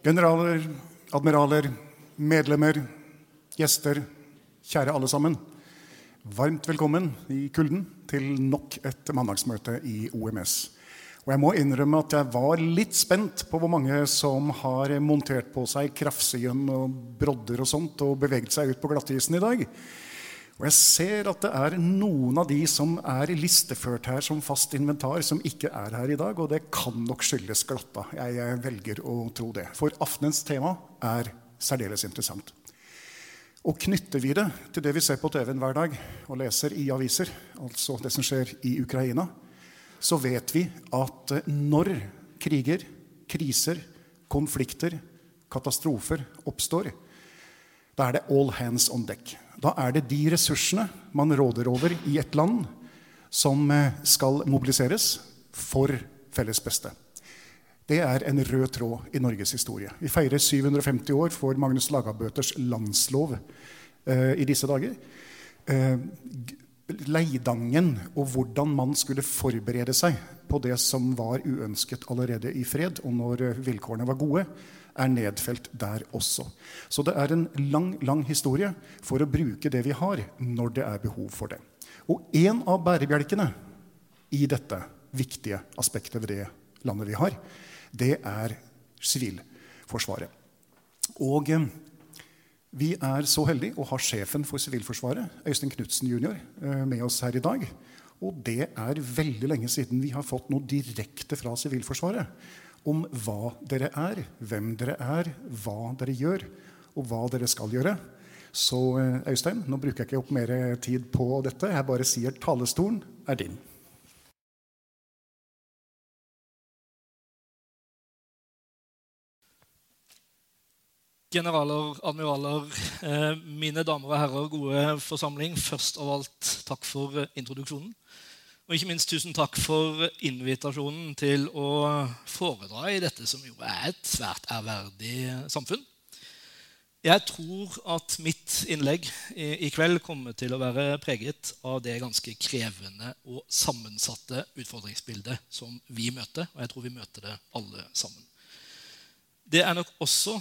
Generaler, admiraler, medlemmer, gjester, kjære alle sammen. Varmt velkommen i kulden til nok et mandagsmøte i OMS. Og jeg må innrømme at jeg var litt spent på hvor mange som har montert på seg krafsien og brodder og sånt og beveget seg ut på glattisen i dag. Og jeg ser at det er noen av de som er listeført her som fast inventar, som ikke er her i dag. Og det kan nok skyldes glatta. Jeg, jeg velger å tro det. For aftenens tema er særdeles interessant. Og knytter vi det til det vi ser på TV-en hver dag og leser i aviser, altså det som skjer i Ukraina, så vet vi at når kriger, kriser, konflikter, katastrofer oppstår, da er det all hands on deck. Da er det de ressursene man råder over i et land, som skal mobiliseres for felles beste. Det er en rød tråd i Norges historie. Vi feirer 750 år for Magnus Lagabøters landslov eh, i disse dager. Eh, leidangen og hvordan man skulle forberede seg på det som var uønsket allerede i fred, og når vilkårene var gode, er nedfelt der også. Så det er en lang, lang historie for å bruke det vi har, når det er behov for det. Og en av bærebjelkene i dette viktige aspektet ved det landet vi har, det er Sivilforsvaret. Og eh, vi er så heldige å ha sjefen for Sivilforsvaret, Øystein Knutsen jr., med oss her i dag. Og det er veldig lenge siden vi har fått noe direkte fra Sivilforsvaret om hva dere er, hvem dere er, hva dere gjør, og hva dere skal gjøre. Så Øystein, nå bruker jeg ikke opp mer tid på dette. Jeg bare sier talestolen er din. Generaler, admiraler, eh, mine damer og herrer, gode forsamling. Først av alt takk for introduksjonen. Og ikke minst tusen takk for invitasjonen til å foredra i dette som jo er et svært ærverdig samfunn. Jeg tror at mitt innlegg i kveld kommer til å være preget av det ganske krevende og sammensatte utfordringsbildet som vi møter. Og jeg tror vi møter det alle sammen. Det er nok også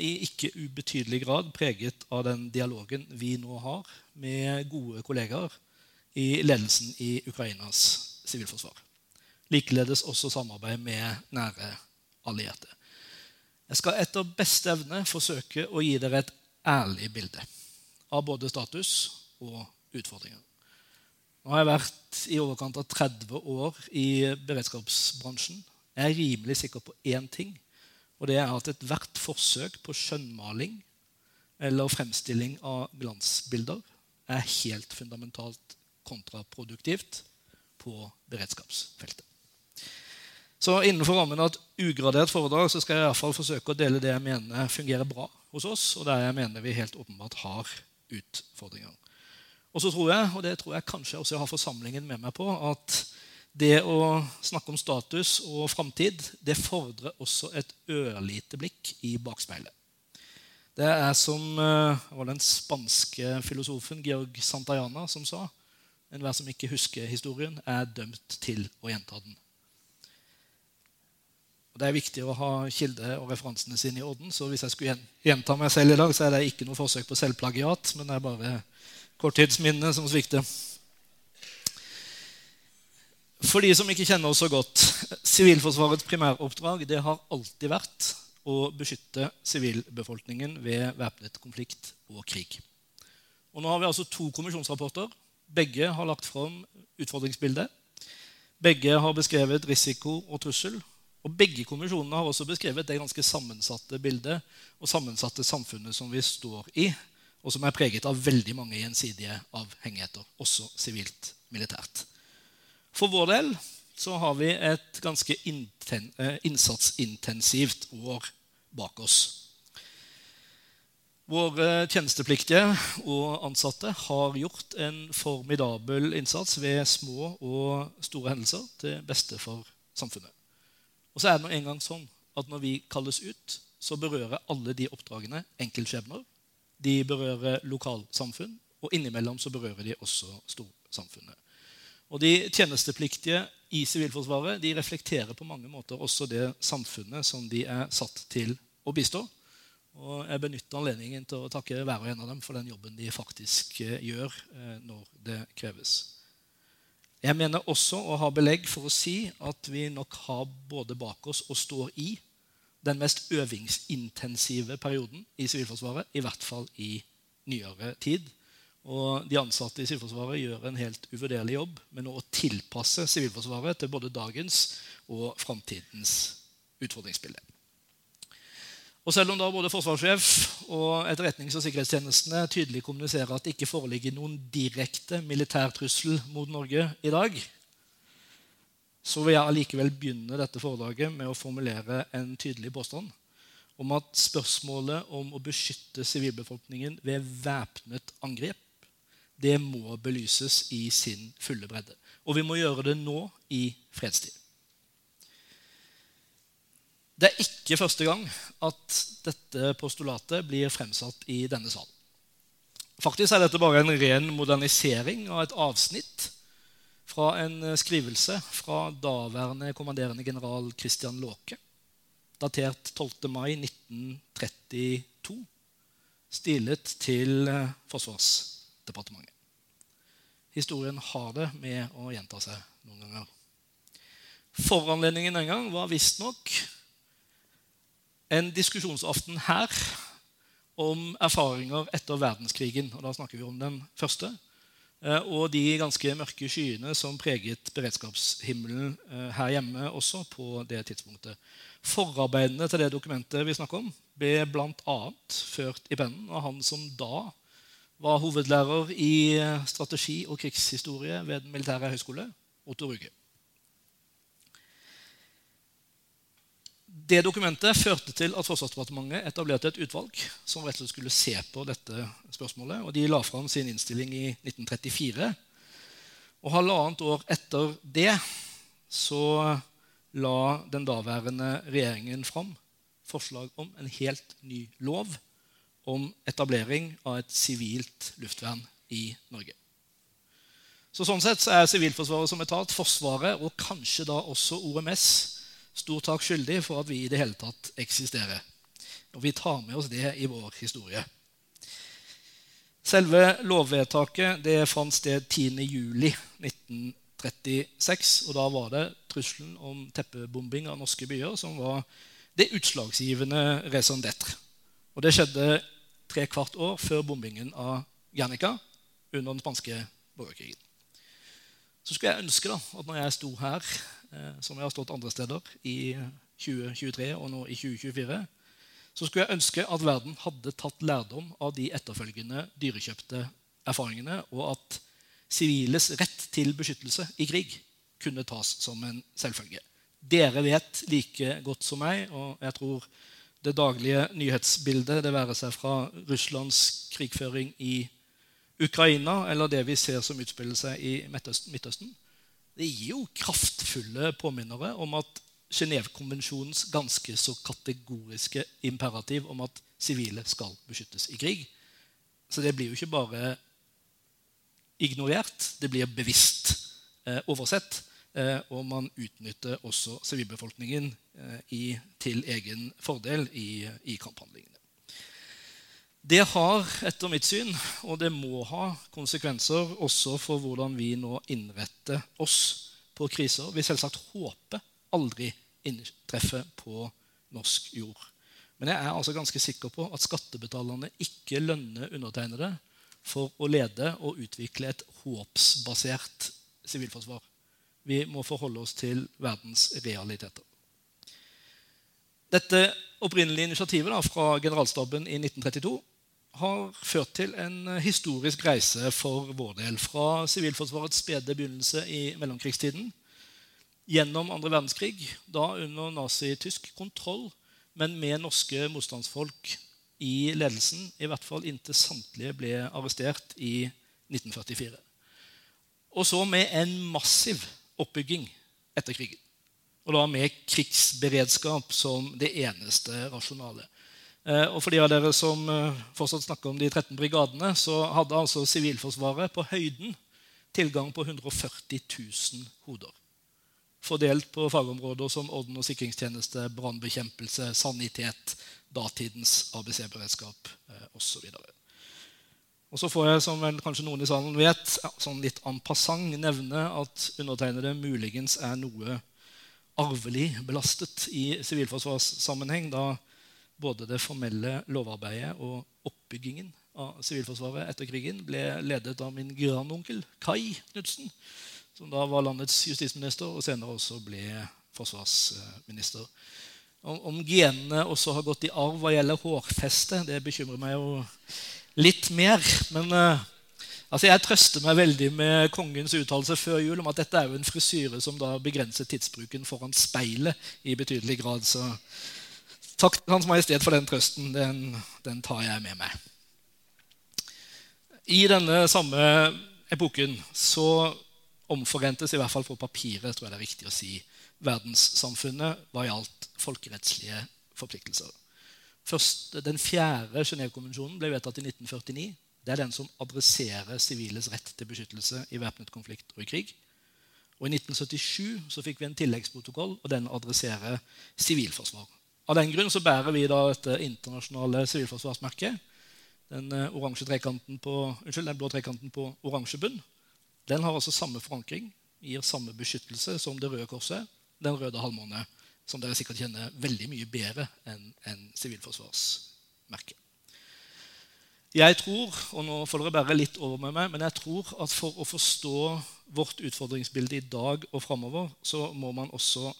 i ikke ubetydelig grad preget av den dialogen vi nå har med gode kollegaer i ledelsen i Ukrainas sivilforsvar. Likeledes også samarbeid med nære allierte. Jeg skal etter beste evne forsøke å gi dere et ærlig bilde av både status og utfordringer. Nå har jeg vært i overkant av 30 år i beredskapsbransjen. Jeg er rimelig sikker på én ting. Og det er at ethvert forsøk på skjønnmaling eller fremstilling av glansbilder er helt fundamentalt kontraproduktivt på beredskapsfeltet. Så innenfor rammen av et ugradert foredrag så skal jeg i hvert fall forsøke å dele det jeg mener fungerer bra hos oss, og der jeg mener vi helt åpenbart har utfordringer. Og så tror jeg, og det tror jeg kanskje også jeg har forsamlingen med meg på, at det å snakke om status og framtid det fordrer også et ørlite blikk i bakspeilet. Det er som uh, var den spanske filosofen Georg Santayana som sa enhver som ikke husker historien, er dømt til å gjenta den. Og Det er viktig å ha kilde- og referansene sine i orden. Så hvis jeg skulle gjenta meg selv i dag, så er det ikke noe forsøk på selvplagiat, men det er bare korttidsminnet som svikter. For de som ikke kjenner oss så godt Sivilforsvarets primæroppdrag det har alltid vært å beskytte sivilbefolkningen ved væpnet konflikt og krig. Og Nå har vi altså to kommisjonsrapporter. Begge har lagt fram utfordringsbildet. Begge har beskrevet risiko og trussel. Og Begge kommisjonene har også beskrevet det ganske sammensatte bildet og sammensatte samfunnet som vi står i, og som er preget av veldig mange gjensidige avhengigheter, også sivilt militært. For vår del så har vi et ganske eh, innsatsintensivt år bak oss. Våre tjenestepliktige og ansatte har gjort en formidabel innsats ved små og store hendelser til beste for samfunnet. Og så er det nå engang sånn at når vi kalles ut, så berører alle de oppdragene enkeltskjebner. De berører lokalsamfunn, og innimellom så berører de også storsamfunnet. Og De tjenestepliktige i Sivilforsvaret de reflekterer på mange måter også det samfunnet som de er satt til å bistå. Og Jeg benytter anledningen til å takke hver og en av dem for den jobben de faktisk eh, gjør eh, når det kreves. Jeg mener også å ha belegg for å si at vi nok har både bak oss og står i den mest øvingsintensive perioden i Sivilforsvaret, i hvert fall i nyere tid. Og de ansatte i Sivilforsvaret gjør en helt uvurderlig jobb med å tilpasse Sivilforsvaret til både dagens og framtidens utfordringsbilde. Og Selv om da både forsvarssjef og etterretnings- og sikkerhetstjenestene tydelig kommuniserer at det ikke foreligger noen direkte militær trussel mot Norge i dag, så vil jeg allikevel begynne dette foredraget med å formulere en tydelig påstand om at spørsmålet om å beskytte sivilbefolkningen ved væpnet angrep det må belyses i sin fulle bredde. Og vi må gjøre det nå i fredstid. Det er ikke første gang at dette postulatet blir fremsatt i denne salen. Faktisk er dette bare en ren modernisering av et avsnitt fra en skrivelse fra daværende kommanderende general Christian Låke, datert 12. mai 1932, stilet til Forsvarsdepartementet. Historien har det med å gjenta seg noen ganger. Foranledningen den gang var visstnok en diskusjonsaften her om erfaringer etter verdenskrigen. og Da snakker vi om den første. Eh, og de ganske mørke skyene som preget beredskapshimmelen eh, her hjemme også på det tidspunktet. Forarbeidene til det dokumentet vi snakker om, ble bl.a. ført i pennen av han som da var hovedlærer i strategi og krigshistorie ved Den militære høgskole, Otto Ruge. Det dokumentet førte til at Forsvarsdepartementet etablerte et utvalg som rett og slett skulle se på dette spørsmålet. og De la fram sin innstilling i 1934. Og Halvannet år etter det så la den daværende regjeringen fram forslag om en helt ny lov om etablering av et sivilt luftvern i Norge. Så Sånn sett så er Sivilforsvaret som etat, Forsvaret og kanskje da også OMS stor takk skyldig for at vi i det hele tatt eksisterer. Og vi tar med oss det i vår historie. Selve lovvedtaket det fant sted 10.07.1936. Og da var det trusselen om teppebombing av norske byer som var det utslagsgivende raison d'être. Og det skjedde tre kvart år før bombingen av Gernica under den spanske borgerkrigen. Så skulle jeg ønske da, at når jeg sto her, som jeg har stått andre steder, i 2023 og nå i 2024, så skulle jeg ønske at verden hadde tatt lærdom av de etterfølgende dyrekjøpte erfaringene, og at siviles rett til beskyttelse i krig kunne tas som en selvfølge. Dere vet like godt som meg, og jeg tror det daglige nyhetsbildet, det være seg fra Russlands krigføring i Ukraina eller det vi ser som utspiller seg i Midtøsten, det gir jo kraftfulle påminnere om at Genévekonvensjonens ganske så kategoriske imperativ om at sivile skal beskyttes i krig. Så det blir jo ikke bare ignorert, det blir bevisst eh, oversett. Eh, og man utnytter også sivilbefolkningen eh, i, til egen fordel i, i kamphandlingene. Det har etter mitt syn, og det må ha konsekvenser også for hvordan vi nå innretter oss på kriser vi selvsagt håper aldri inntreffer på norsk jord. Men jeg er altså ganske sikker på at skattebetalerne ikke lønner undertegnede for å lede og utvikle et håpsbasert sivilforsvar. Vi må forholde oss til verdens realiteter. Dette opprinnelige initiativet da, fra generalstaben i 1932 har ført til en historisk reise for vår del. Fra Sivilforsvarets spede begynnelse i mellomkrigstiden gjennom andre verdenskrig, da under nazitysk kontroll, men med norske motstandsfolk i ledelsen, i hvert fall inntil samtlige ble arrestert i 1944. Og så med en massiv oppbygging etter krigen. Og da med krigsberedskap som det eneste rasjonale. Eh, og for de av dere som eh, fortsatt snakker om de 13 brigadene, så hadde altså Sivilforsvaret på høyden tilgang på 140 000 hoder. Fordelt på fagområder som orden- og sikringstjeneste, brannbekjempelse, sanitet, datidens ABC-beredskap eh, osv. Og så får jeg, som vel kanskje noen i salen vet, sånn litt en passant nevne at undertegnede muligens er noe arvelig belastet i sivilforsvarssammenheng. da både det formelle lovarbeidet og oppbyggingen av Sivilforsvaret etter krigen ble ledet av min grandonkel Kai Knutsen, som da var landets justisminister og senere også ble forsvarsminister. Om, genene også har gått i arv hva gjelder hårfeste, det bekymrer meg jo litt mer. Men uh, altså jeg trøster meg veldig med kongens uttalelse før jul om at dette er jo en frisyre som da begrenser tidsbruken foran speilet i betydelig grad. Så Takk til Hans Majestet for den trøsten. Den, den, tar jeg med meg. I denne samme epoken så omforentes, i hvert fall på papiret, tror jeg det er viktig å si, verdenssamfunnet hva gjaldt folkerettslige forpliktelser. Først, den fjerde Genévekonvensjonen ble vedtatt i 1949. Det er den som adresserer siviles rett til beskyttelse i væpnet konflikt og i krig. Og I 1977 så fikk vi en tilleggsprotokoll, og den adresserer sivilforsvar. Av den grunn så bærer vi da dette internasjonale sivilforsvarsmerket. Den, eh, på, unnskyld, den blå trekanten på oransje bunn. Den har altså samme forankring, gir samme beskyttelse som det røde korset, den røde halvmåne, som dere sikkert kjenner veldig mye bedre enn en sivilforsvarsmerket. Jeg tror, og nå får dere bære litt over med meg, men jeg tror at for å forstå vårt utfordringsbilde i dag og framover, så må man også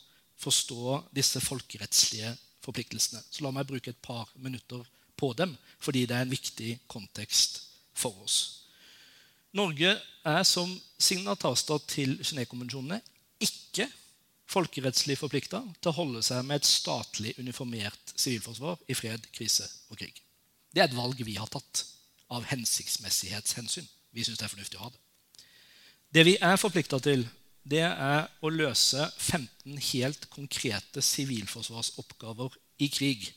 forstå disse folkerettslige forpliktelsene. Så la meg bruke et par minutter på dem, fordi det er en viktig kontekst for oss. Norge er som signatarstat til Genévekonvensjonene ikke folkerettslig forplikta til å holde seg med et statlig uniformert sivilforsvar i fred, krise og krig. Det er et valg vi har tatt av hensiktsmessighetshensyn. Vi syns det er fornuftig å ha det. Det vi er forplikta til, det er å løse 15 helt konkrete sivilforsvarsoppgaver i krig.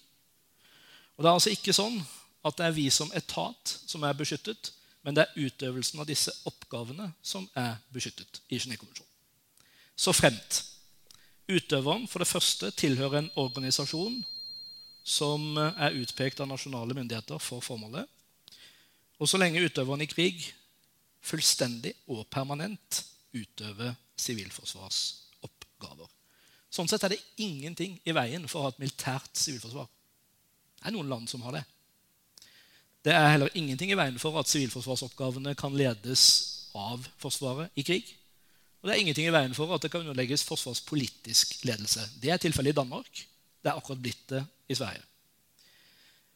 Og Det er altså ikke sånn at det er vi som etat som er beskyttet, men det er utøvelsen av disse oppgavene som er beskyttet i Genévekonvensjonen. Så fremt utøveren for det første tilhører en organisasjon som er utpekt av nasjonale myndigheter for formålet, og så lenge utøveren i krig fullstendig og permanent utøver sivilforsvarsoppgaver. Sånn sett er det ingenting i veien for å ha et militært sivilforsvar. Det er noen land som har det. Det er heller ingenting i veien for at sivilforsvarsoppgavene kan ledes av Forsvaret i krig. Og det er ingenting i veien for at det kan underlegges forsvarspolitisk ledelse. Det er tilfellet i Danmark. Det er akkurat blitt det i Sverige.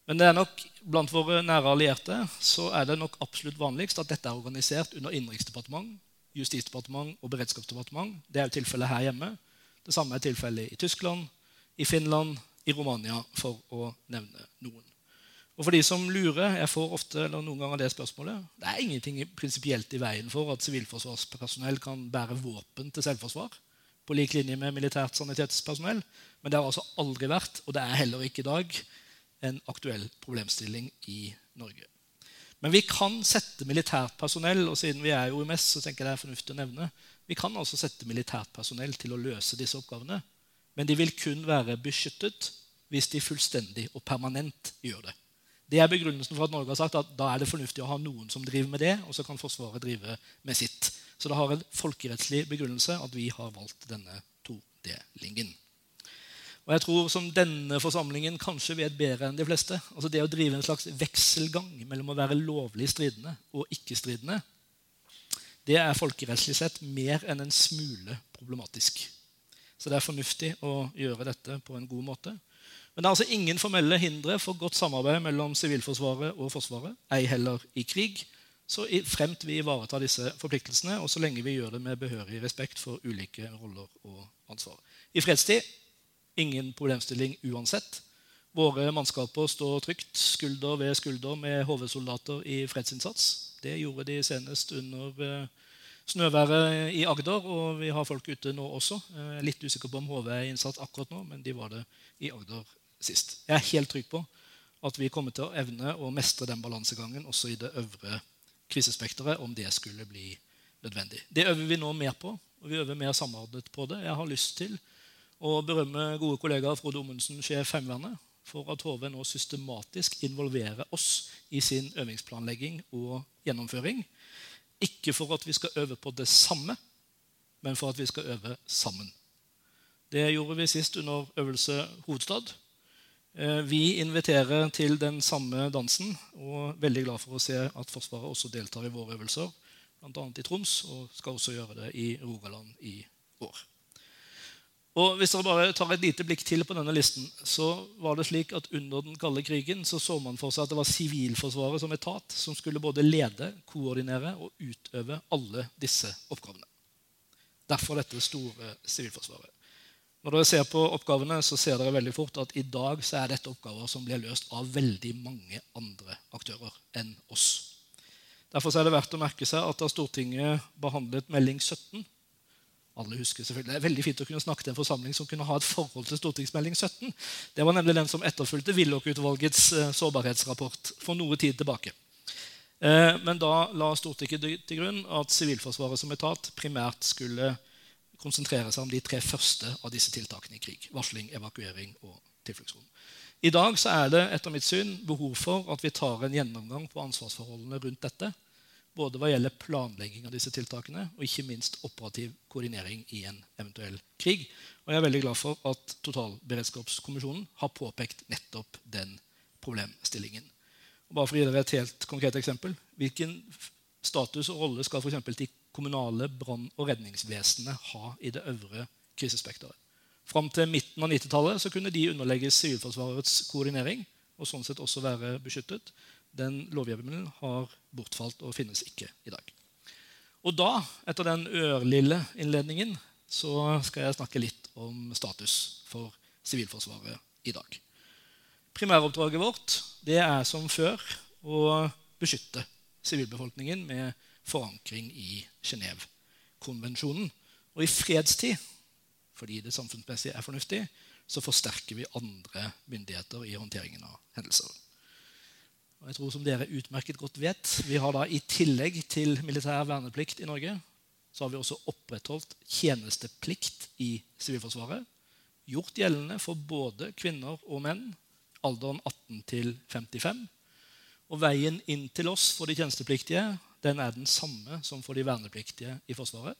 Men det er nok blant våre nære allierte så er det nok absolutt vanligst at dette er organisert under Innenriksdepartement, justisdepartement og beredskapsdepartement. Det er jo tilfellet her hjemme. Det samme er tilfellet i Tyskland, i Finland, i Romania, for å nevne noen. Og for de som lurer, jeg får ofte eller noen ganger det spørsmålet, det er ingenting prinsipielt i veien for at sivilforsvarspersonell kan bære våpen til selvforsvar på lik linje med militært sanitetspersonell. Men det har altså aldri vært, og det er heller ikke i dag, en aktuell problemstilling i Norge. Men vi kan sette militært personell og siden vi er i OMS, så tenker jeg det er fornuftig å nevne, vi kan altså sette militært personell til å løse disse oppgavene. Men de vil kun være beskyttet hvis de fullstendig og permanent gjør det. Det er begrunnelsen for at Norge har sagt at da er det fornuftig å ha noen som driver med det, og så kan Forsvaret drive med sitt. Så det har en folkerettslig begrunnelse at vi har valgt denne todelingen. Og jeg tror som denne forsamlingen kanskje vet bedre enn de fleste altså Det å drive en slags vekselgang mellom å være lovlig stridende og ikke-stridende, det er folkerettslig sett mer enn en smule problematisk. Så det er fornuftig å gjøre dette på en god måte. Men det er altså ingen formelle hindre for godt samarbeid mellom Sivilforsvaret og Forsvaret, ei heller i krig, så fremt vi ivaretar disse forpliktelsene, og så lenge vi gjør det med behørig respekt for ulike roller og ansvar. I fredstid ingen problemstilling uansett. Våre mannskaper står trygt skulder ved skulder med HV-soldater i fredsinnsats. Det gjorde de senest under eh, snøværet i Agder, og vi har folk ute nå også. Jeg er litt usikker på om HV er innsatt akkurat nå, men de var det i Agder sist. Jeg er helt trygg på at vi kommer til å evne å mestre den balansegangen også i det øvre krisespekteret, om det skulle bli nødvendig. Det øver vi nå mer på, og vi øver mer samordnet på det. Jeg har lyst til å berømme gode kollegaer Frode Ommundsen, sjef Heimevernet, for at HV nå systematisk involverer oss i sin øvingsplanlegging og gjennomføring. Ikke for at vi skal øve på det samme, men for at vi skal øve sammen. Det gjorde vi sist under øvelse Hovedstad. Eh, vi inviterer til den samme dansen og er veldig glad for å se at Forsvaret også deltar i våre øvelser, bl.a. i Troms, og skal også gjøre det i Rogaland i år. Og Hvis dere bare tar et lite blikk til på denne listen, så var det slik at Under den kalde krigen så, så man for seg at det var Sivilforsvaret som etat som skulle både lede, koordinere og utøve alle disse oppgavene. Derfor dette store Sivilforsvaret. Når dere ser på oppgavene, så ser dere veldig fort at i dag så er dette oppgaver som blir løst av veldig mange andre aktører enn oss. Derfor er det verdt å merke seg at da Stortinget behandlet melding 17 alle husker selvfølgelig, Det er veldig fint å kunne snakke til en forsamling som kunne ha et forhold til stortingsmelding 17. Det var nemlig den som etterfulgte Willoch-utvalgets eh, sårbarhetsrapport for noe tid tilbake. Eh, men da la Stortinget til grunn at Sivilforsvaret som etat primært skulle konsentrere seg om de tre første av disse tiltakene i krig. Varsling, evakuering og tilfluktsrom. I dag er det etter mitt syn behov for at vi tar en gjennomgang på ansvarsforholdene rundt dette. Både hva gjelder planlegging av disse tiltakene og ikke minst operativ koordinering i en eventuell krig. Og jeg er veldig glad for at Totalberedskapskommisjonen har påpekt nettopp den problemstillingen. Og bare for å gi dere et helt konkret eksempel. Hvilken status og rolle skal f.eks. de kommunale brann- og redningsvesenene ha i det øvre krisespekteret. Fram til midten av 90-tallet kunne de underlegges Sivilforsvarets koordinering og sånn sett også være beskyttet. Den lovhjemmelen har bortfalt og finnes ikke i dag. Og da, etter den ørlille innledningen, så skal jeg snakke litt om status for Sivilforsvaret i dag. Primæroppdraget vårt det er som før å beskytte sivilbefolkningen med forankring i Genévekonvensjonen. Og i fredstid, fordi det samfunnsmessig er fornuftig, så forsterker vi andre myndigheter i håndteringen av hendelser. Og jeg tror som dere utmerket godt vet, vi har da I tillegg til militær verneplikt i Norge så har vi også opprettholdt tjenesteplikt i Sivilforsvaret. Gjort gjeldende for både kvinner og menn alderen 18 til 55. Og veien inn til oss for de tjenestepliktige den er den samme som for de vernepliktige i Forsvaret,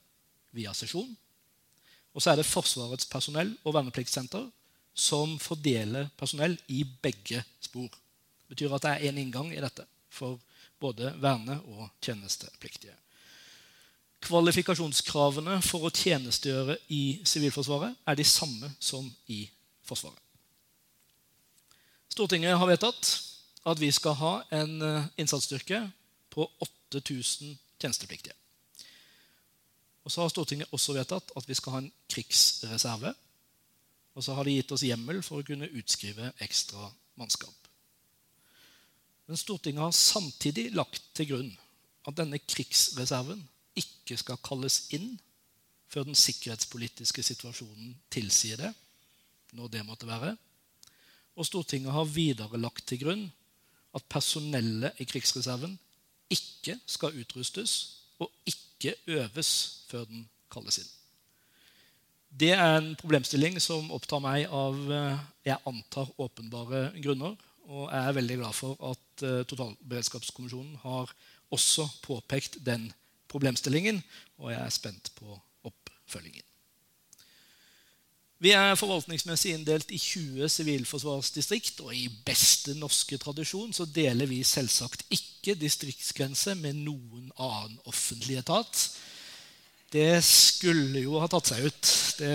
via sesjon. Og så er det Forsvarets personell og vernepliktssenter som fordeler personell i begge spor. Betyr at det er én inngang i dette for både verne- og tjenestepliktige. Kvalifikasjonskravene for å tjenestegjøre i Sivilforsvaret er de samme som i Forsvaret. Stortinget har vedtatt at vi skal ha en eh, innsatsstyrke på 8000 tjenestepliktige. Og så har Stortinget også vedtatt at vi skal ha en krigsreserve. Og så har de gitt oss hjemmel for å kunne utskrive ekstra mannskap. Men Stortinget har samtidig lagt til grunn at denne krigsreserven ikke skal kalles inn før den sikkerhetspolitiske situasjonen tilsier det, når det måtte være. Og Stortinget har videre lagt til grunn at personellet i krigsreserven ikke skal utrustes og ikke øves før den kalles inn. Det er en problemstilling som opptar meg av eh, jeg antar åpenbare grunner. Og jeg er veldig glad for at eh, Totalberedskapskommisjonen har også påpekt den problemstillingen. Og jeg er spent på oppfølgingen. Vi er forvaltningsmessig inndelt i 20 sivilforsvarsdistrikt, og i beste norske tradisjon så deler vi selvsagt ikke distriktsgrense med noen annen offentlig etat. Det skulle jo ha tatt seg ut. Det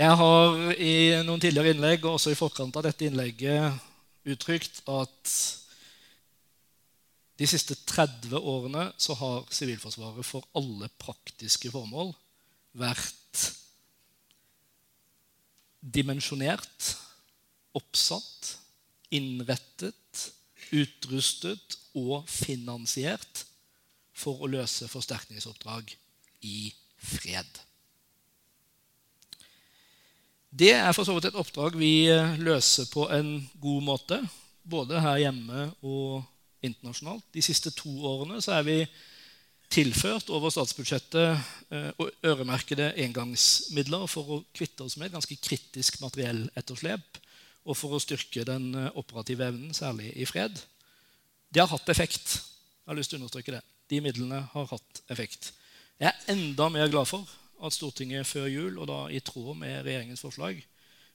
Jeg har i noen tidligere innlegg og også i forkant av dette innlegget uttrykt at de siste 30 årene så har Sivilforsvaret for alle praktiske formål vært dimensjonert, oppsatt, innrettet, utrustet og finansiert for å løse forsterkningsoppdrag i fred. Det er for så vidt et oppdrag vi løser på en god måte, både her hjemme og internasjonalt. De siste to årene så er vi tilført over statsbudsjettet eh, og øremerkede engangsmidler for å kvitte oss med et ganske kritisk materielletterslep og for å styrke den eh, operative evnen, særlig i fred. Det har hatt effekt. Jeg har lyst til å understreke det. De midlene har hatt effekt. Jeg er enda mer glad for at Stortinget før jul, og da i tråd med regjeringens forslag,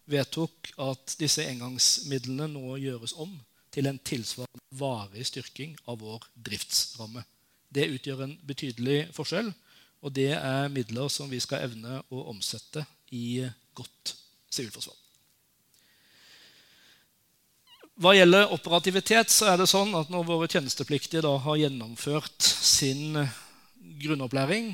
vedtok at disse engangsmidlene nå gjøres om til en tilsvarende varig styrking av vår driftsramme. Det utgjør en betydelig forskjell, og det er midler som vi skal evne å omsette i godt sivilforsvar. Hva gjelder operativitet, så er det sånn at når våre tjenestepliktige har gjennomført sin grunnopplæring,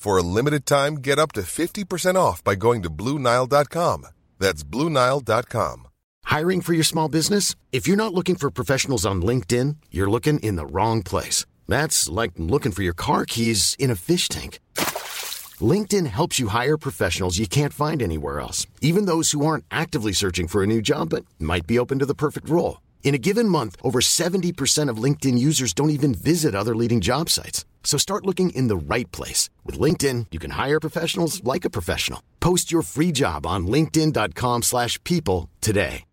For a limited time, get up to 50% off by going to Bluenile.com. That's Bluenile.com. Hiring for your small business? If you're not looking for professionals on LinkedIn, you're looking in the wrong place. That's like looking for your car keys in a fish tank. LinkedIn helps you hire professionals you can't find anywhere else, even those who aren't actively searching for a new job but might be open to the perfect role. In a given month, over 70% of LinkedIn users don't even visit other leading job sites. So start looking in the right place. With LinkedIn, you can hire professionals like a professional. Post your free job on linkedin.com slash people today.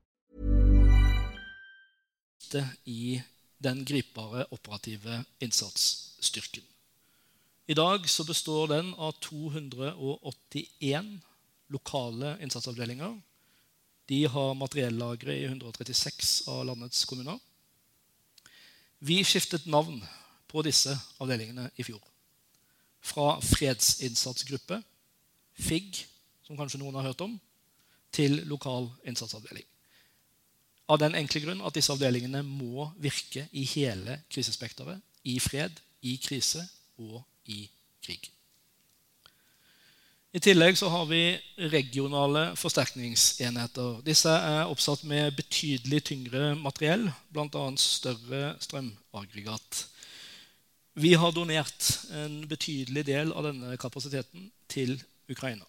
i den gripbare operative innsatsstyrken. I dag så består den av 281 lokale innsatsavdelinger. De har materiellagre i 136 av landets kommuner. Vi skiftet navn på disse avdelingene i fjor. Fra fredsinnsatsgruppe, FIG, som kanskje noen har hørt om, til lokal innsatsavdeling. Av den enkle grunn at disse avdelingene må virke i hele krisespekteret. I fred, i krise og i krig. I tillegg så har vi regionale forsterkningsenheter. Disse er oppsatt med betydelig tyngre materiell, bl.a. større strømaggregat. Vi har donert en betydelig del av denne kapasiteten til Ukraina.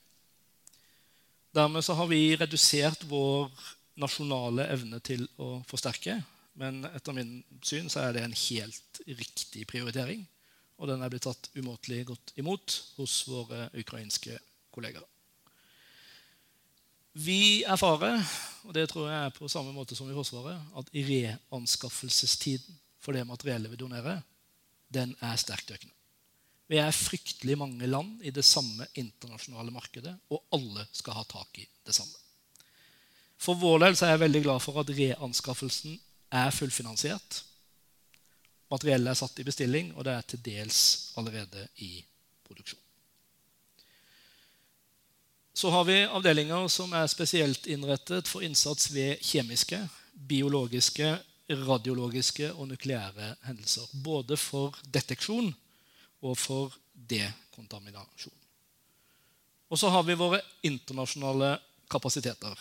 Dermed så har vi redusert vår nasjonale evne til å forsterke. Men etter min syn så er det en helt riktig prioritering. Og den er blitt tatt umåtelig godt imot hos våre ukrainske kollegaer. Vi erfarer, og det tror jeg er på samme måte som i Forsvaret, at reanskaffelsestiden for det materiellet vi donerer, den er sterkt økende. Vi er fryktelig mange land i det samme internasjonale markedet, og alle skal ha tak i det samme. For vår del er jeg veldig glad for at reanskaffelsen er fullfinansiert. Materiellet er satt i bestilling, og det er til dels allerede i produksjon. Så har vi avdelinger som er spesielt innrettet for innsats ved kjemiske, biologiske, radiologiske og nukleære hendelser. Både for deteksjon og for dekontaminasjon. Og så har vi våre internasjonale kapasiteter.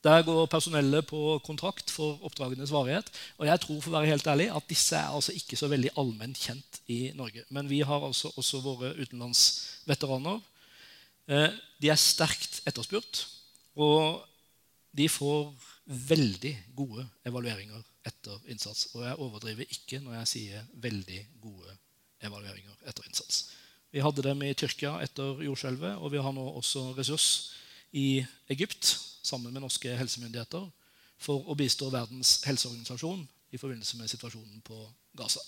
Der går personellet på kontrakt for oppdragenes varighet. Og jeg tror for å være helt ærlig, at disse er altså ikke så veldig allment kjent i Norge. Men vi har altså også våre utenlandsveteraner. Eh, de er sterkt etterspurt. Og de får veldig gode evalueringer etter innsats. Og jeg overdriver ikke når jeg sier veldig gode evalueringer etter innsats. Vi hadde dem i Tyrkia etter jordskjelvet, og vi har nå også ressurs i Egypt sammen med norske helsemyndigheter for å bistå Verdens helseorganisasjon i forbindelse med situasjonen på Gaza.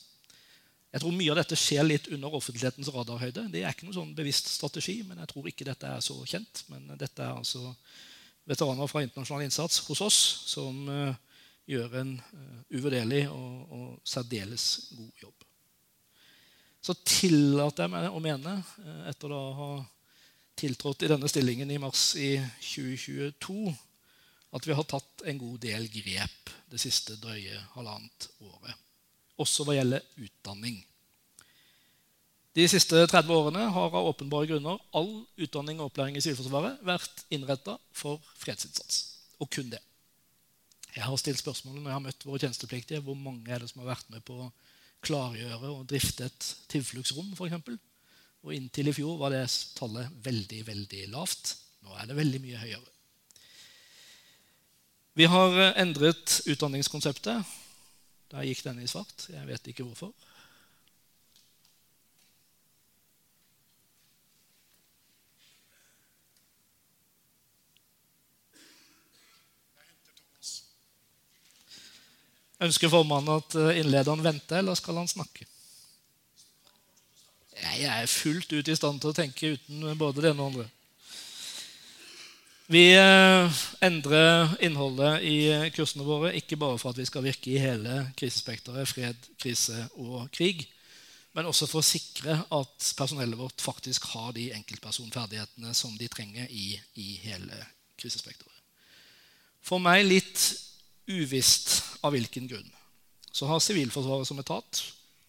Jeg tror Mye av dette skjer litt under offentlighetens radarhøyde. Det er ikke noen sånn bevisst strategi, men jeg tror ikke dette er så kjent. Men dette er altså veteraner fra internasjonal innsats hos oss som uh, gjør en uh, uvurderlig og, og særdeles god jobb så tillater jeg meg å mene, eh, etter å ha tiltrådt i denne stillingen i mars i 2022, at vi har tatt en god del grep det siste drøye halvannet året. Også hva gjelder utdanning. De siste 30 årene har av åpenbare grunner all utdanning og opplæring i Sivilforsvaret vært innretta for fredsinnsats. Og kun det. Jeg har stilt spørsmålet når jeg har møtt våre tjenestepliktige, hvor mange er det som har vært med på å klargjøre og drifte et tilfluktsrom, f.eks. Og inntil i fjor var det tallet veldig, veldig lavt. Nå er det veldig mye høyere. Vi har endret utdanningskonseptet. Der gikk denne i svart. Jeg vet ikke hvorfor. Ønsker formannen at eh, innlederen venter, eller skal han snakke? Jeg er fullt ut i stand til å tenke uten både det ene og andre. Vi eh, endrer innholdet i kursene våre ikke bare for at vi skal virke i hele krisespekteret fred, krise og krig, men også for å sikre at personellet vårt faktisk har de enkeltpersonferdighetene som de trenger i, i hele krisespekteret. For meg litt uvisst av hvilken grunn. Så har Sivilforsvaret som etat,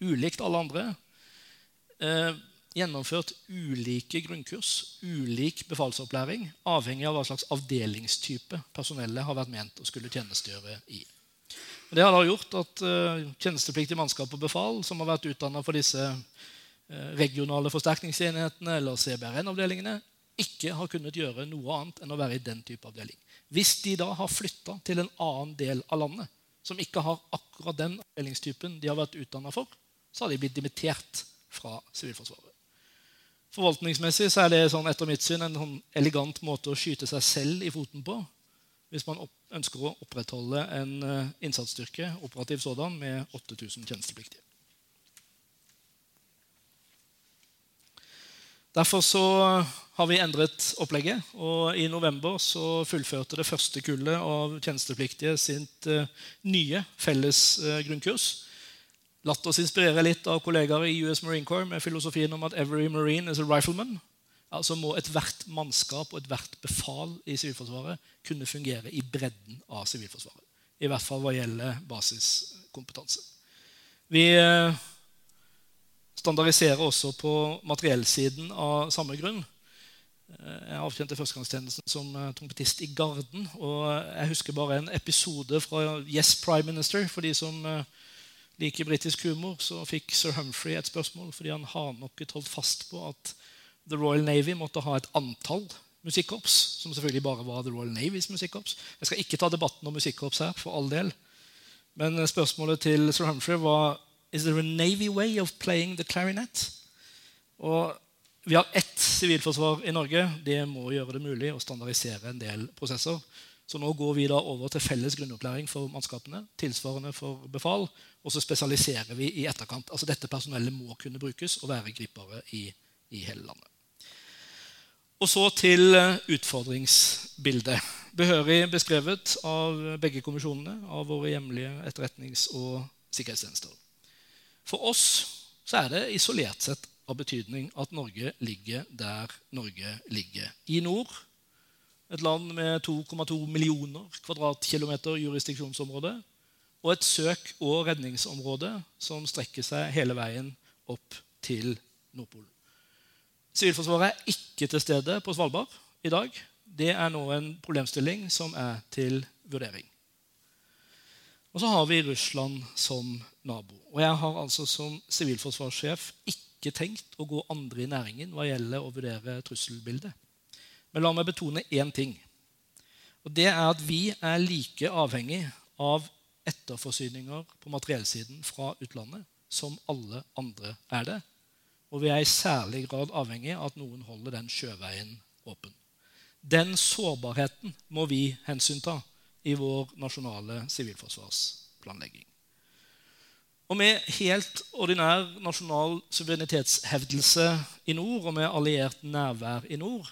ulikt alle andre, eh, gjennomført ulike grunnkurs, ulik befalsopplæring, avhengig av hva slags avdelingstype personellet har vært ment å skulle tjenestegjøre i. Det har da gjort at eh, tjenestepliktig mannskap og befal som har vært utdanna for disse eh, regionale forsterkningsenhetene eller CBRN-avdelingene, ikke har kunnet gjøre noe annet enn å være i den type avdeling. Hvis de da har flytta til en annen del av landet, som ikke har akkurat den avdelingstypen de har vært utdanna for, så har de blitt dimittert fra Sivilforsvaret. Forvaltningsmessig så er det sånn, etter mitt syn en sånn elegant måte å skyte seg selv i foten på hvis man ønsker å opprettholde en eh, innsatsstyrke operativ sådan, med 8000 tjenestepliktige. Derfor så har vi endret opplegget. Og i november så fullførte det første kullet av tjenestepliktige sitt uh, nye felles uh, grunnkurs. Latt oss inspirere litt av kollegaer i US Marine Corps med filosofien om at every marine is a rifleman. Altså må ethvert mannskap og ethvert befal i Sivilforsvaret kunne fungere i bredden av Sivilforsvaret. I hvert fall hva gjelder basiskompetanse. Vi uh, standardiserer også på materiellsiden av samme grunn. Eh, jeg avtjente førstegangstjenesten som eh, trompetist i Garden. og Jeg husker bare en episode fra Yes Prime Minister. For de som eh, liker britisk humor, så fikk sir Humphrey et spørsmål fordi han hardnokket holdt fast på at The Royal Navy måtte ha et antall musikkorps, som selvfølgelig bare var The Royal Navys musikkorps. Jeg skal ikke ta debatten om musikkorps her, for all del. Men spørsmålet til sir Humphrey var Is there a Navy way of playing the clarinet? Og vi har ett sivilforsvar i Norge. Det må gjøre det mulig å standardisere en del prosesser. Så nå går vi da over til felles grunnopplæring for mannskapene. tilsvarende for befal, Og så spesialiserer vi i etterkant. Altså Dette personellet må kunne brukes og være gripere i, i hele landet. Og så til eh, utfordringsbildet. Behørig beskrevet av begge kommisjonene av våre hjemlige etterretnings- og sikkerhetstjenester. For oss så er det isolert sett av betydning at Norge ligger der Norge ligger. I nord, et land med 2,2 millioner kvadratkilometer jurisdiksjonsområde, og et søk- og redningsområde som strekker seg hele veien opp til Nordpolen. Sivilforsvaret er ikke til stede på Svalbard i dag. Det er nå en problemstilling som er til vurdering. Og så har vi Russland som nabo. Og jeg har altså som sivilforsvarssjef ikke tenkt å gå andre i næringen hva gjelder å vurdere trusselbildet. Men la meg betone én ting. Og det er at vi er like avhengig av etterforsyninger på materiellsiden fra utlandet som alle andre er det. Og vi er i særlig grad avhengig av at noen holder den sjøveien åpen. Den sårbarheten må vi hensynta i vår nasjonale sivilforsvarsplanlegging. Og med helt ordinær nasjonal suverenitetshevdelse i nord og med alliert nærvær i nord,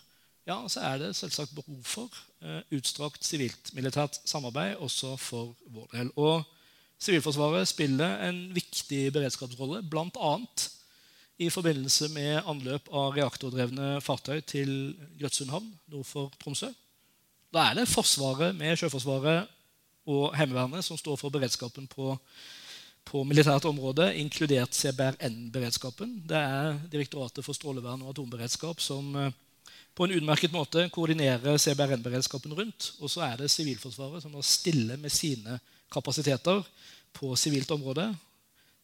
ja, så er det selvsagt behov for uh, utstrakt sivilt-militært samarbeid også for vår del. Og Sivilforsvaret spiller en viktig beredskapsrolle, bl.a. i forbindelse med anløp av reaktordrevne fartøy til Grøtsund havn nord for Tromsø. Da er det Forsvaret med Sjøforsvaret og Heimevernet som står for beredskapen på, på militært område, inkludert CBRN-beredskapen. Det er Direktoratet for strålevern og atomberedskap som eh, på en utmerket måte koordinerer CBRN-beredskapen rundt. Og så er det Sivilforsvaret som da stiller med sine kapasiteter på sivilt område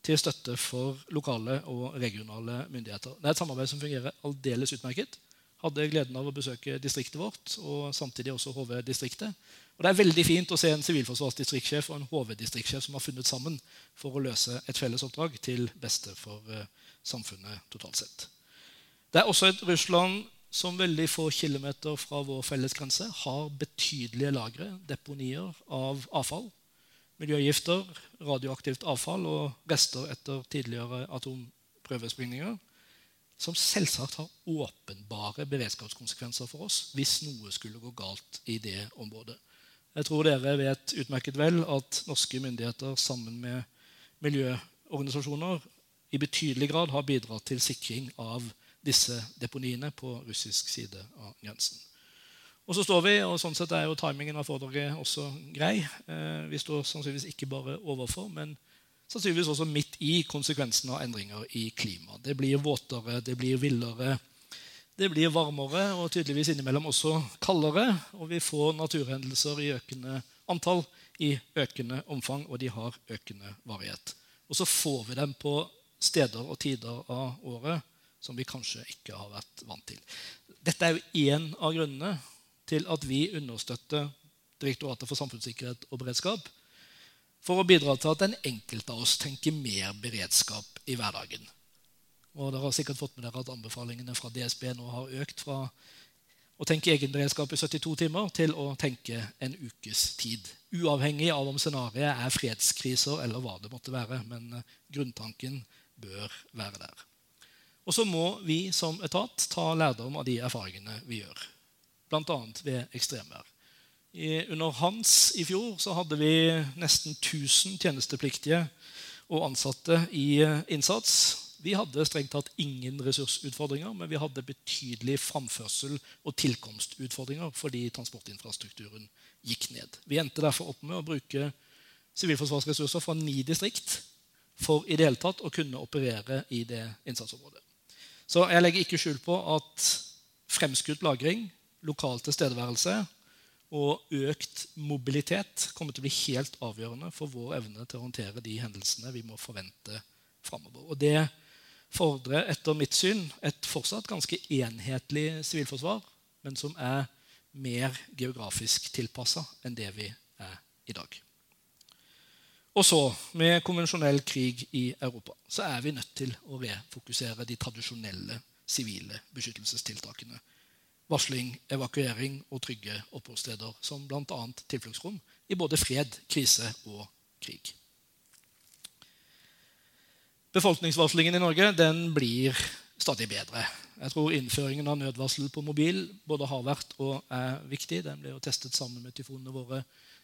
til støtte for lokale og regionale myndigheter. Det er et samarbeid som fungerer aldeles utmerket hadde gleden av å besøke distriktet vårt og samtidig også HV-distriktet. Og Det er veldig fint å se en sivilforsvarsdistriktssjef og en HV-distriktssjef som har funnet sammen for å løse et felles oppdrag til beste for uh, samfunnet totalt sett. Det er også et Russland som veldig få kilometer fra vår felles grense har betydelige lagre, deponier av avfall. Miljøgifter, radioaktivt avfall og rester etter tidligere atomprøvesprengninger som selvsagt har åpenbare beredskapskonsekvenser for oss hvis noe skulle gå galt i det området. Jeg tror dere vet utmerket vel at norske myndigheter sammen med miljøorganisasjoner i betydelig grad har bidratt til sikring av disse deponiene på russisk side av grensen. Og så står vi, og sånn sett er jo timingen av foredraget også grei. Eh, vi står sannsynligvis ikke bare overfor, men sannsynligvis også midt i konsekvensene av endringer i klima. Det blir våtere, det blir villere, det blir varmere og tydeligvis innimellom også kaldere. Og vi får naturhendelser i økende antall, i økende omfang, og de har økende varighet. Og så får vi dem på steder og tider av året som vi kanskje ikke har vært vant til. Dette er jo én av grunnene til at vi understøtter Direktoratet for samfunnssikkerhet og beredskap for å bidra til at den enkelte av oss tenker mer beredskap i hverdagen. Og Dere har sikkert fått med dere at anbefalingene fra DSB nå har økt fra å tenke egenberedskap i 72 timer til å tenke en ukes tid. Uavhengig av om scenarioet er fredskriser eller hva det måtte være. Men eh, grunntanken bør være der. Og så må vi som etat ta lærdom av de erfaringene vi gjør, bl.a. ved ekstremvær. Under Hans i fjor så hadde vi nesten 1000 tjenestepliktige og ansatte i eh, innsats. Vi hadde strengt tatt ingen ressursutfordringer, men vi hadde betydelig framførsel og tilkomstutfordringer fordi transportinfrastrukturen gikk ned. Vi endte derfor opp med å bruke sivilforsvarsressurser fra ni distrikt for i det hele tatt å kunne operere i det innsatsområdet. Så jeg legger ikke skjul på at fremskutt lagring, lokal tilstedeværelse og økt mobilitet kommer til å bli helt avgjørende for vår evne til å håndtere de hendelsene vi må forvente framover. Og det fordrer etter mitt syn et fortsatt ganske enhetlig sivilforsvar, men som er mer geografisk tilpassa enn det vi er i dag. Og så, med konvensjonell krig i Europa, så er vi nødt til å refokusere de tradisjonelle sivile beskyttelsestiltakene varsling, evakuering og trygge oppholdssteder, som bl.a. tilfluktsrom i både fred, krise og krig. Befolkningsvarslingen i Norge den blir stadig bedre. Jeg tror Innføringen av nødvarsel på mobil både har vært og er viktig. Den ble jo testet sammen med tyfonene våre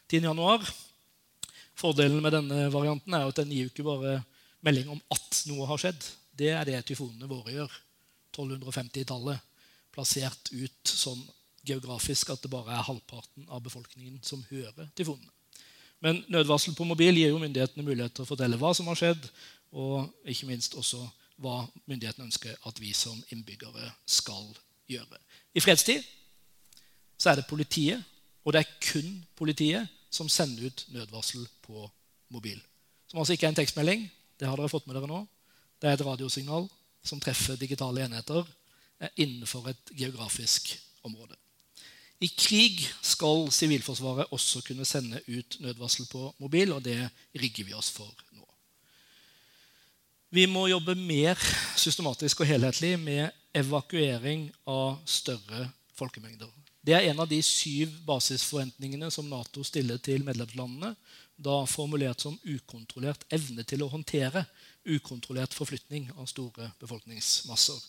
10.1. Fordelen med denne varianten er at den gir ikke bare melding om at noe har skjedd. Det er det tyfonene våre gjør. 1250-tallet. Plassert ut sånn geografisk at det bare er halvparten av befolkningen som hører tyfonene. Men nødvarsel på mobil gir jo myndighetene mulighet til å fortelle hva som har skjedd, og ikke minst også hva myndighetene ønsker at vi som innbyggere skal gjøre. I fredstid så er det politiet, og det er kun politiet, som sender ut nødvarsel på mobil. Som altså ikke er en tekstmelding. Det har dere fått med dere nå. Det er et radiosignal som treffer digitale enheter innenfor et geografisk område. I krig skal Sivilforsvaret også kunne sende ut nødvarsel på mobil, og det rigger vi oss for nå. Vi må jobbe mer systematisk og helhetlig med evakuering av større folkemengder. Det er en av de syv basisforventningene som Nato stiller til medlemslandene, da formulert som ukontrollert evne til å håndtere ukontrollert forflytning av store befolkningsmasser.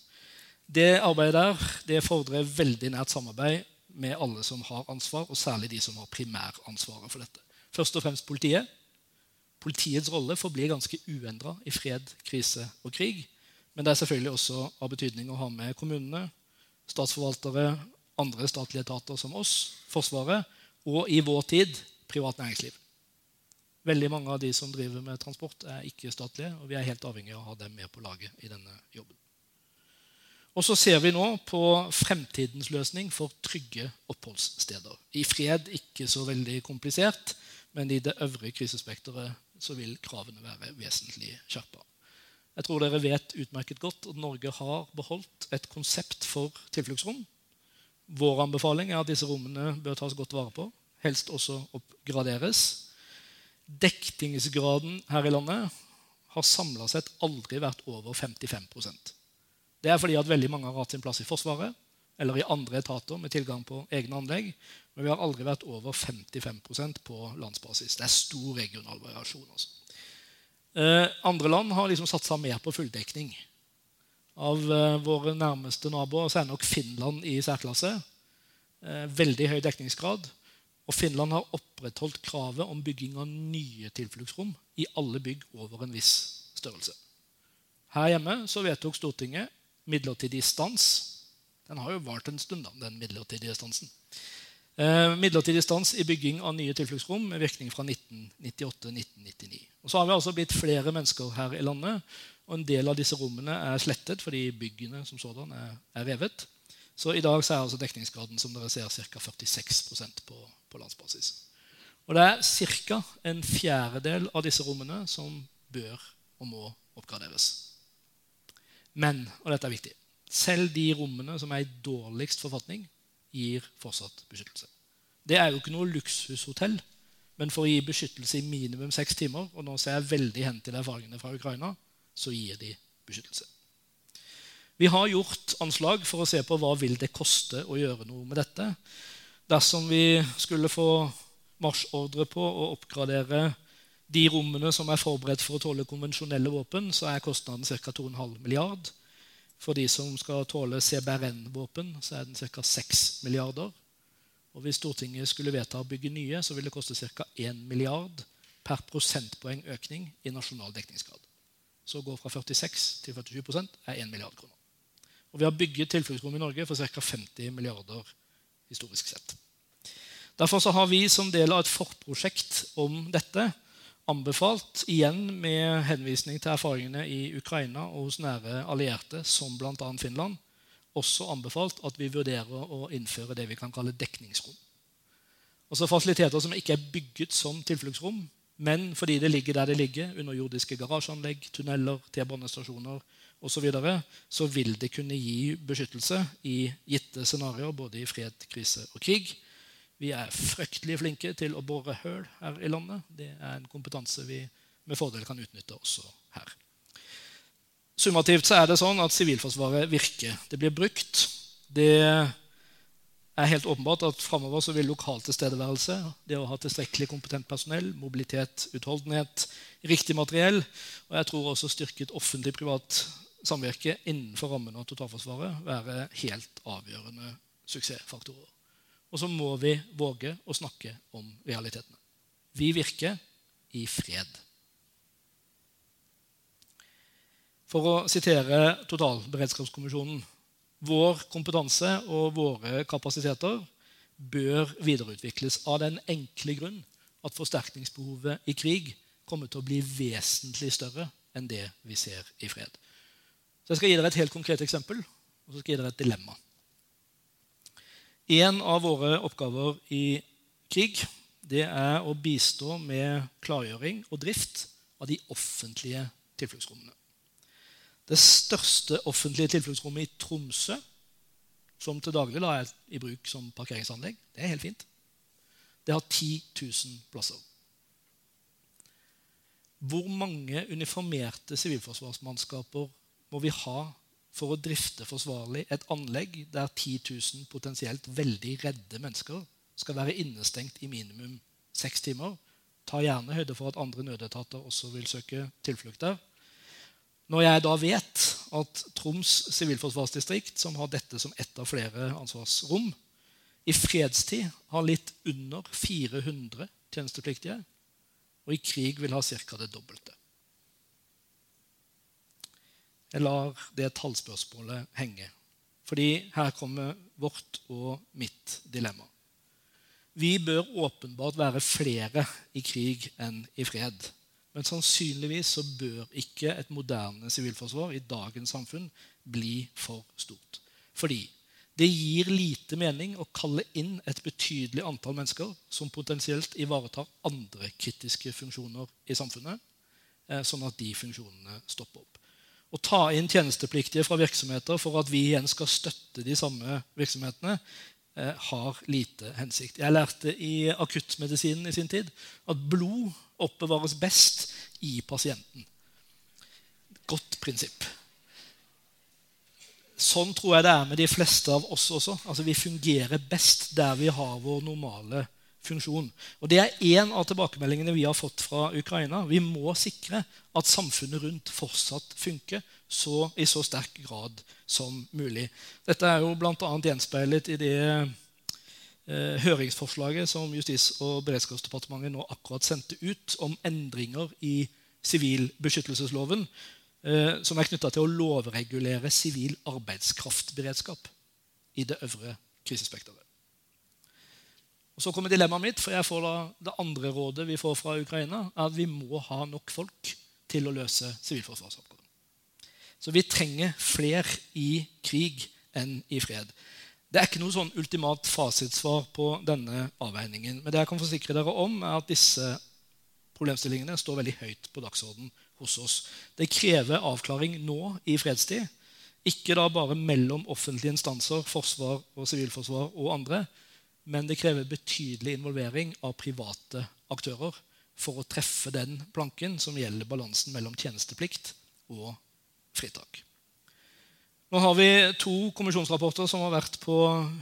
Det arbeidet der det fordrer veldig nært samarbeid med alle som har ansvar, og særlig de som har primæransvaret for dette. Først og fremst politiet. Politiets rolle forblir ganske uendra i fred, krise og krig. Men det er selvfølgelig også av betydning å ha med kommunene, statsforvaltere, andre statlige etater som oss, Forsvaret, og i vår tid privat næringsliv. Veldig mange av de som driver med transport, er ikke statlige, og vi er helt avhengig av å ha dem med på laget i denne jobben. Og så ser vi nå på fremtidens løsning for trygge oppholdssteder. I fred ikke så veldig komplisert, men i det øvrige krisespekteret så vil kravene være vesentlig skjerpa. Jeg tror dere vet utmerket godt at Norge har beholdt et konsept for tilfluktsrom. Vår anbefaling er at disse rommene bør tas godt vare på, helst også oppgraderes. Dekningsgraden her i landet har samla sett aldri vært over 55 Det er fordi at veldig mange har hatt sin plass i Forsvaret eller i andre etater med tilgang på egne anlegg. Men vi har aldri vært over 55% på landsbasis. Det er stor regional variasjon. Også. Eh, andre land har liksom satsa mer på fulldekning. Av eh, våre nærmeste naboer så er nok Finland i særklasse. Eh, veldig høy dekningsgrad. Og Finland har opprettholdt kravet om bygging av nye tilfluktsrom i alle bygg over en viss størrelse. Her hjemme så vedtok Stortinget midlertidig stans. Den har jo vart en stund, da, den midlertidige stansen. Eh, midlertidig stans i bygging av nye tilfluktsrom med virkning fra 1998-1999. Og Så har vi altså blitt flere mennesker her i landet, og en del av disse rommene er slettet fordi byggene som sådan er, er revet. Så i dag så er altså dekningsgraden som dere ser, ca. 46 på, på landsbasis. Og det er ca. en fjerdedel av disse rommene som bør og må oppgraderes. Men, og dette er viktig, selv de rommene som er i dårligst forfatning, gir fortsatt beskyttelse. Det er jo ikke noe luksushotell, men for å gi beskyttelse i minimum seks timer, og nå ser jeg veldig hen til erfaringene fra Ukraina, så gir de beskyttelse. Vi har gjort anslag for å se på hva vil det koste å gjøre noe med dette. Dersom vi skulle få marsjordre på å oppgradere de rommene som er forberedt for å tåle konvensjonelle våpen, så er kostnaden ca. 2,5 milliard. For de som skal tåle CBRN-våpen, så er den ca. 6 milliarder. Og Hvis Stortinget skulle vedta å bygge nye, så vil det koste ca. 1 milliard per prosentpoeng økning i nasjonal dekningsgrad. Så å gå fra 46 til 47% er 1 milliard kroner. Og vi har bygget tilfluktsrom i Norge for ca. 50 milliarder historisk sett. Derfor har vi som del av et forprosjekt om dette anbefalt, igjen med henvisning til erfaringene i Ukraina og hos nære allierte, som bl.a. Finland, også anbefalt at vi vurderer å innføre det vi kan kalle dekningsrom. Altså Fasiliteter som ikke er bygget som tilfluktsrom, men fordi det ligger der det ligger, underjordiske garasjeanlegg, tunneler, T-banestasjoner osv., så, videre, så vil det kunne gi beskyttelse i gitte scenarioer, både i fred, krise og krig. Vi er fryktelig flinke til å bore høl her i landet. Det er en kompetanse vi med fordel kan utnytte også her. Summativt så er det sånn at Sivilforsvaret virker. Det blir brukt. Det er helt åpenbart at framover vil lokal tilstedeværelse, det å ha tilstrekkelig kompetent personell, mobilitet, utholdenhet, riktig materiell og jeg tror også styrket offentlig-privat samvirke innenfor rammen av totalforsvaret være helt avgjørende suksessfaktorer. Og så må vi våge å snakke om realitetene. Vi virker i fred. For å sitere Totalberedskapskommisjonen vår kompetanse og våre kapasiteter bør videreutvikles av den enkle grunn at forsterkningsbehovet i krig kommer til å bli vesentlig større enn det vi ser i fred. Så Jeg skal gi dere et helt konkret eksempel, og så skal jeg gi dere et dilemma. En av våre oppgaver i krig det er å bistå med klargjøring og drift av de offentlige tilfluktsrommene. Det største offentlige tilfluktsrommet i Tromsø, som til daglig da er i bruk som parkeringsanlegg, det er helt fint. Det har 10 000 plasser. Hvor mange uniformerte sivilforsvarsmannskaper må vi ha for å drifte forsvarlig et anlegg der 10 000 potensielt veldig redde mennesker skal være innestengt i minimum seks timer? Ta gjerne høyde for at andre nødetater også vil søke tilflukt der. Når jeg da vet at Troms sivilforsvarsdistrikt, som har dette som ett av flere ansvarsrom, i fredstid har litt under 400 tjenestepliktige, og i krig vil ha ca. det dobbelte. Jeg lar det tallspørsmålet henge, fordi her kommer vårt og mitt dilemma. Vi bør åpenbart være flere i krig enn i fred. Men sannsynligvis så bør ikke et moderne sivilforsvar i dagens samfunn bli for stort. Fordi det gir lite mening å kalle inn et betydelig antall mennesker som potensielt ivaretar andre kritiske funksjoner i samfunnet, eh, sånn at de funksjonene stopper opp. Å ta inn tjenestepliktige fra virksomheter for at vi igjen skal støtte de samme virksomhetene, eh, har lite hensikt. Jeg lærte i akuttmedisinen i sin tid at blod oppbevares best i pasienten. Godt prinsipp. Sånn tror jeg det er med de fleste av oss også. Altså Vi fungerer best der vi har vår normale funksjon. Og Det er én av tilbakemeldingene vi har fått fra Ukraina. Vi må sikre at samfunnet rundt fortsatt funker så, i så sterk grad som mulig. Dette er jo bl.a. gjenspeilet i det eh, høringsforslaget som Justis- og beredskapsdepartementet nå akkurat sendte ut om endringer i sivilbeskyttelsesloven, eh, som er knytta til å lovregulere sivil arbeidskraftberedskap i det øvre krisespekteret. Og Så kommer dilemmaet mitt, for jeg får da det andre rådet vi får fra Ukraina, er at vi må ha nok folk til å løse sivilforsvarsoppgaven. Så vi trenger flere i krig enn i fred. Det er ikke noe sånn ultimat fasitsvar på denne avveiningen. Men det jeg kan forsikre dere om, er at disse problemstillingene står veldig høyt på dagsordenen hos oss. Det krever avklaring nå i fredstid. Ikke da bare mellom offentlige instanser, forsvar og sivilforsvar og andre, men det krever betydelig involvering av private aktører for å treffe den planken som gjelder balansen mellom tjenesteplikt og fritak. Nå har vi to kommisjonsrapporter som har vært på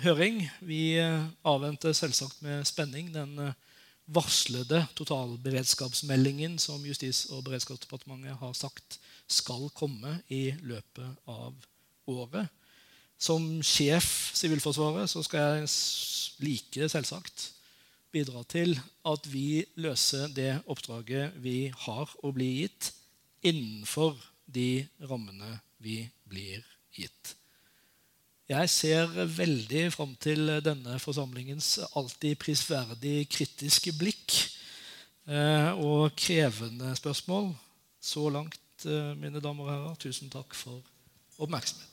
høring. Vi avventer selvsagt med spenning den eh, varslede totalberedskapsmeldingen som Justis- og beredskapsdepartementet har sagt skal komme i løpet av året. Som sjef Sivilforsvaret så skal jeg like selvsagt bidra til at vi løser det oppdraget vi har å bli gitt, innenfor de rammene vi blir gitt. Jeg ser veldig fram til denne forsamlingens alltid prisverdig kritiske blikk eh, og krevende spørsmål. Så langt, eh, mine damer og herrer, tusen takk for oppmerksomheten.